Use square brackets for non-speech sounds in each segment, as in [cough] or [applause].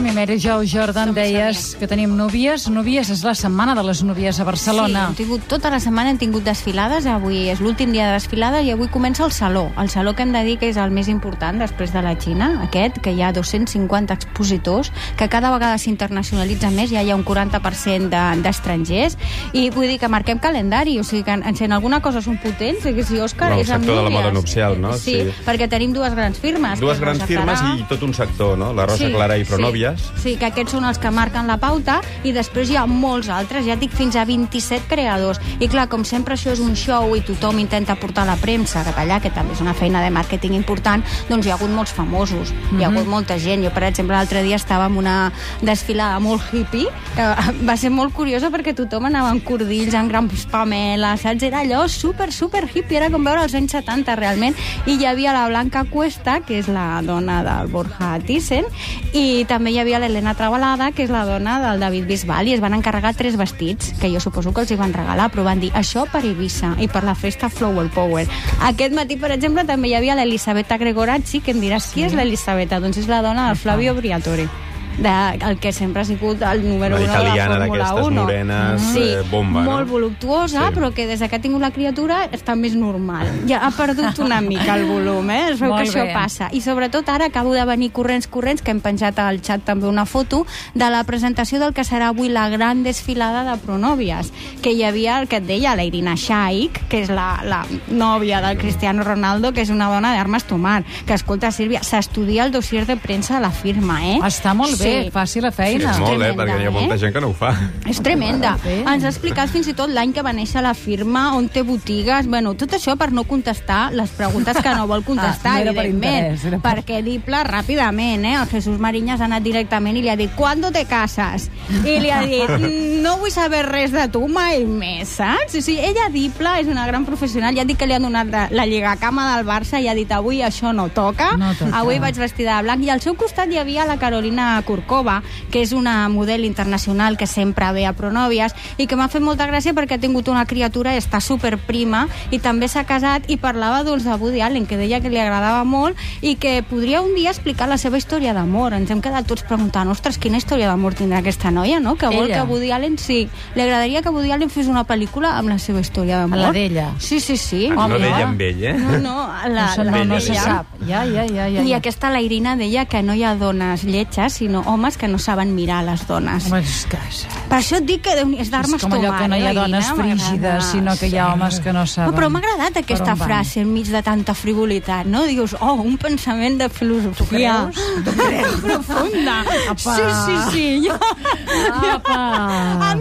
som-hi, Mary Jo Jordan, deies que tenim núvies. Núvies és la setmana de les núvies a Barcelona. Sí, hem tingut tota la setmana hem tingut desfilades, avui és l'últim dia de desfilada i avui comença el Saló. El Saló que hem de dir que és el més important després de la Xina, aquest, que hi ha 250 expositors, que cada vegada s'internacionalitza més, ja hi ha un 40% de- d'estrangers, i vull dir que marquem calendari, o sigui que en, si en alguna cosa són potents, que si Òscar No, és amb sector de la núvies. moda nupcial, no? Sí, Sí. perquè tenim dues grans firmes. Dues grans firmes i tot un sector, no? La Rosa Clara i Pronovias. Sí, sí, que aquests són els que marquen la pauta i després hi ha molts altres, ja et dic fins a 27 creadors. I clar, com sempre això és un show i tothom intenta portar la premsa cap allà, que també és una feina de màrqueting important, doncs hi ha hagut molts famosos, hi ha hagut molta gent. Jo, per exemple, l'altre dia estava en una desfilada molt hippie, que [laughs] va ser molt curiosa perquè tothom anava amb cordills, amb grans pameles, saps? Era allò super, super hippie, era com veure els anys 70 realment, i hi havia la Blanca Cuesta, que és la dona del Borja Thyssen, i també hi havia l'Helena Trabalada, que és la dona del David Bisbal, i es van encarregar tres vestits, que jo suposo que els hi van regalar, però van dir això per Eivissa i per la festa Flower Power. Aquest matí, per exemple, també hi havia l'Elisabetta Gregorazzi, que em diràs qui és l'Elisabetta? Doncs és la dona del Flavio Briatore de, el que sempre ha sigut el número La 1 de la italiana Fórmula d'aquestes 1. morenes, sí, eh, bomba, no? molt voluptuosa, Sí. però que des que ha tingut la criatura està més normal. Ja ha perdut una mica el volum, eh? Es veu Molt que això bé. passa. I sobretot ara acabo de venir corrents, corrents, que hem penjat al xat també una foto de la presentació del que serà avui la gran desfilada de pronòvies, que hi havia el que et deia, la Irina Shaik, que és la, la nòvia del Cristiano Ronaldo, que és una dona d'armes tomar, que, escolta, Sílvia, s'estudia el dossier de premsa de la firma, eh? Està molt bé, Sí. Faci la Sí, feina. és molt, eh? Perquè hi ha molta eh? gent que no ho fa. És tremenda. Sí. Ens ha explicat fins i tot l'any que va néixer la firma, on té botigues, bueno, tot això per no contestar les preguntes que no vol contestar, Ah, no era per evidentment. interès, per- Perquè Diple, ràpidament, eh? El Jesús Mariñas ha anat directament i li ha dit «Cuándo te casas?» I li ha dit «No vull saber res de tu mai més», saps? O sigui, ella, Diple, és una gran professional, ja dic que li han donat la, la lligacama del Barça i ha dit «Avui això no toca, No toca. avui vaig vestida de blanc» i al seu costat hi havia la Carolina Kurkova, que és una model internacional que sempre ve a Pronòvies i que m'ha fet molta gràcia perquè ha tingut una criatura i està superprima i també s'ha casat i parlava doncs, de Woody Allen, que deia que li agradava molt i que podria un dia explicar la seva història d'amor. Ens hem quedat tots preguntant, ostres, quina història d'amor tindrà aquesta noia, no? Que vol Ella. que Woody Allen, sí, li agradaria que Woody Allen fes una pel·lícula amb la seva història d'amor. La d'ella. Sí, sí, sí. No Home. d'ella amb ell, eh? No, no, la, no, la, no Bella, se sap. Ja, ja, ja, ja. i ja. aquesta la Irina deia que no hi ha dones lletges, sinó homes que no saben mirar les dones. Home, és que... Per això et dic que Déu n'hi- és És d'armes com allò tomar. que no hi ha dones frígides, sinó que hi ha homes que no saben. No, però m'ha agradat aquesta frase enmig de tanta frivolitat, no? Dius, oh, un pensament de filosofia Tu creus? [laughs] profunda. Apa. Sí, sí, sí. Jo... Apa. [laughs] A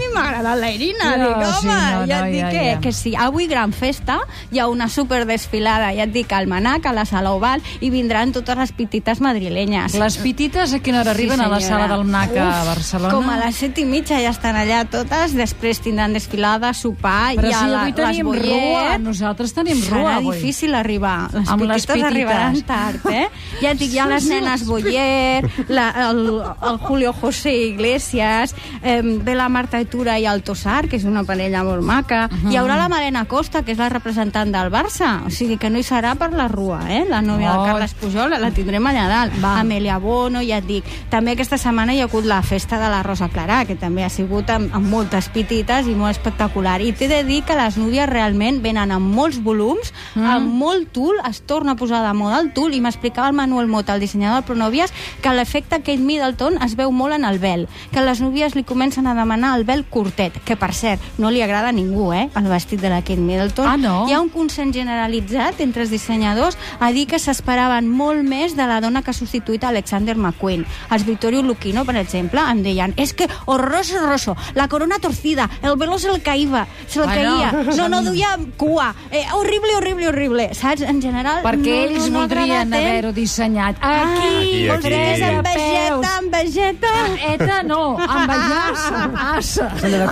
agradat la Irina. No, dic, sí, home, no, ja no, et dic ja, que, ja. que sí. Avui gran festa, hi ha una super desfilada, ja et dic, al Manac, a la Sala Oval, i vindran totes les pitites madrilenyes. Les pitites a quina hora arriben a la senyora. sala del NAC a Barcelona? Com a les set i mitja ja estan allà totes, després tindran desfilada, sopar, Però hi ha si la, avui tenim les rua, nosaltres tenim Serà rua avui. difícil arribar. Les Amb les pitites, pitites. arribaran tard, eh? Ja et dic, hi ha les nenes Boyer, la, el, el Julio José Iglesias, eh, ve la Marta Etura i el Tossar, que és una parella molt maca. Hi haurà la Malena Costa, que és la representant del Barça. O sigui que no hi serà per la rua, eh? La nòvia Oh. del Carles Pujol la tindrem allà dalt. Va. Amèlia Bono, ja et dic. També aquesta setmana hi ha hagut la festa de la Rosa Clarà, que també ha sigut amb, amb moltes pitites i molt espectacular. I t'he de dir que les núvies realment venen amb molts volums, mm. amb molt tul, es torna a posar de moda el tul, i m'explicava el Manuel Mota, el dissenyador de Pronòvies, que l'efecte Kate Middleton es veu molt en el vel, que les núvies li comencen a demanar el vel curtet, que per cert, no li agrada a ningú, eh, el vestit de la Kate Middleton. Ah, no? Hi ha un consens generalitzat entre els dissenyadors a dir que s'esperaven molt més de la dona que ha substituït Alexander McQueen. Els Vittorio Luquino, per exemple, em deien és que horroroso, horroroso, la corona torcida, el velo se le caïva, se le Bueno, caïa, no, no duia cua, eh, horrible, horrible, horrible, saps? En general, Perquè no, ells no, voldrien haver-ho dissenyat. Aquí, Aquí, Vols dir que és aquí. amb vegeta, amb vegeta? Eta no, amb allassa, [laughs] assa.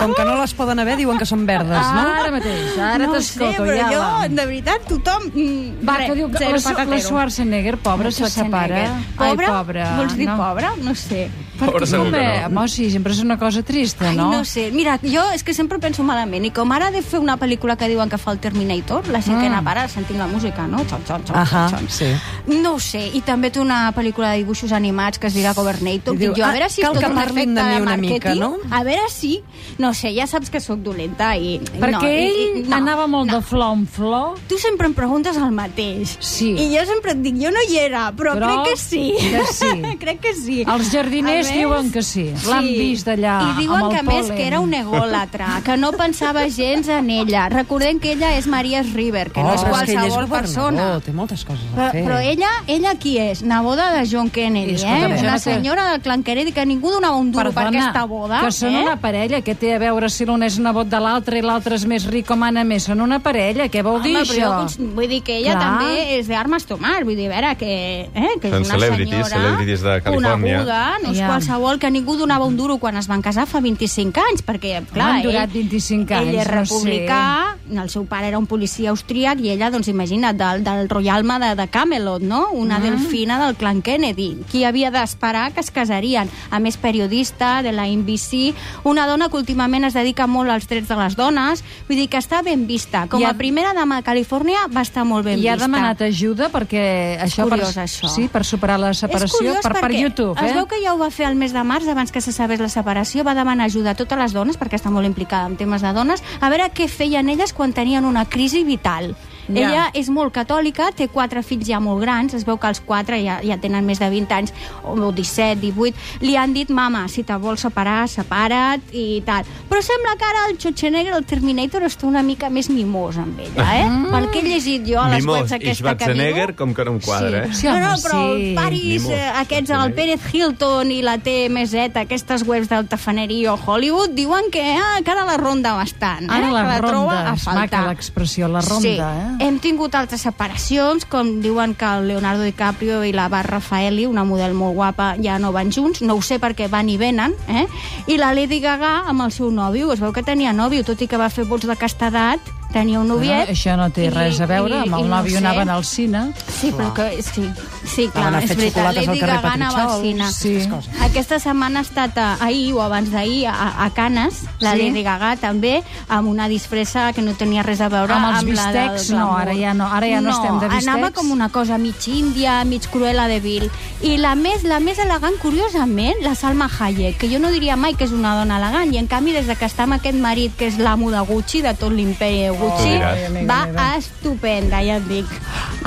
Com que no les poden haver, diuen que són verdes, no? Ara mateix, ara no ho sé, t'escolto. però ja jo, de veritat, tothom... mm, Va, que diu que la, la. Schwarzenegger, pobra, se separa. Pobre? Ai, pobra. Vols dir no. pobra? No sé. Home, que no. home, sí, sempre és una cosa trista, Ai, no? no sé. Mira, jo és que sempre penso malament. I com ara de fer una pel·lícula que diuen que fa el Terminator, la cinquena Mm. para sentint la música, no? Xon, xon, xon, Ahà, xon. sí. No ho sé. I també té una pel·lícula de dibuixos animats que es dirà Governator. I diu, jo, a ah, veure si és cal tot que un parlin de efecte mi una mica, no? A veure si... No sé, ja saps que sóc dolenta i... Perquè no, i, ell i, no, anava molt no. de flor en flor. Tu sempre em preguntes el mateix. Sí. I jo sempre et dic, jo no hi era, però, Però crec que sí. que sí. [laughs] crec que sí. Els jardiners més, diuen que sí. L'han vist allà, I diuen amb el que, a més, que era un egòlatra, que no pensava gens en ella. Recordem que ella és Maria River, que no és Oh, però és ell és qualsevol persona. governador, té moltes coses a Però, fer. però ella, ella qui és? Neboda de John Kennedy, eh? Una no senyora del clan Kennedy que ningú donava un duro per aquesta boda. que són eh? una parella, que té a veure si l'un és nebot de l'altre i l'altre és més ric com Anna més. Són una parella, què vol dir Home, però això? jo vull dir que ella Clar. també és d'armes tomar, vull dir, a veure, que, eh, que és Són una celebrities, senyora celebrities de Califòrnia. coneguda, no és Ja. Qualsevol, que ningú donava un duro quan es van casar fa 25 anys, perquè, clar, han durat ell, 25 anys, ell és no sé. republicà, el seu pare era un policia austríac i ella, doncs imagina't, del, del royalme de, de Camelot, no? Una Mm. delfina del clan Kennedy. Qui havia d'esperar que es casarien? A més, periodista de la NBC, una dona que últimament es dedica molt als drets de les dones, vull dir que està ben vista. Com I ha- a primera dama de Califòrnia va estar molt ben I ha vista. demanat ajuda perquè això, curiós, per, això. Sí, per superar la És separació per, per YouTube, es eh? veu que ja ho va fer el mes de març, abans que se sabés la separació, va demanar ajuda a totes les dones, perquè està molt implicada en temes de dones, a veure què feien elles quan tenien una crisi vital. Ja. Ella és molt catòlica, té quatre fills ja molt grans, es veu que els quatre ja, ja tenen més de 20 anys, o 17, 18, li han dit, mama, si te vols separar, separa't i tal. Però sembla que ara el Schwarzenegger, el Terminator, està una mica més mimós amb ella, eh? Mm. Pel que he llegit jo a les Mimós webs aquesta que Schwarzenegger miro. com que no em quadra, eh? Sí, no, no, home, però sí. Paris, Mimós, eh, aquests, el Schwarzenegger. Pérez Hilton i la TMZ, aquestes webs del tafaneria o Hollywood, diuen que, ah, que ara la ronda bastant. Eh? Ara que la la troba ronda, a és faltar. maca l'expressió, la ronda, sí. eh? Hem tingut altres separacions, com diuen que el Leonardo DiCaprio i la Bar Rafaeli, una model molt guapa, ja no van junts, no ho sé perquè van i venen, eh? I la Lady Gaga amb el seu nòvio, es veu que tenia nòvio, tot i que va fer vots de castedat, tenia un noviet. Bueno, això no té i- res a veure, i- amb el no nòvio sé. anaven al cine. Sí, però que, sí, sí, clar, Anaven a és fer veritat. xocolates al Lady carrer Gaga anava al cine. Sí. Aquesta setmana ha estat a, ahir o abans d'ahir a, a Canes, la Sí? Lady Gaga també, amb una disfressa que no tenia res a veure Amb els amb, la del bistecs, no, ara ja no- ara ja no estem de bistecs. anava com una cosa mig índia, mig cruela de vil. I la més, la més elegant, curiosament, la Salma Hayek, que jo no diria mai que és una dona elegant, i en canvi des de que està amb aquest marit, que és l'amo de Gucci, de tot l'imperi Gucci, va estupenda, ja et dic.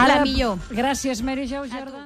la millor. Gràcies, Mary Jo Jordà.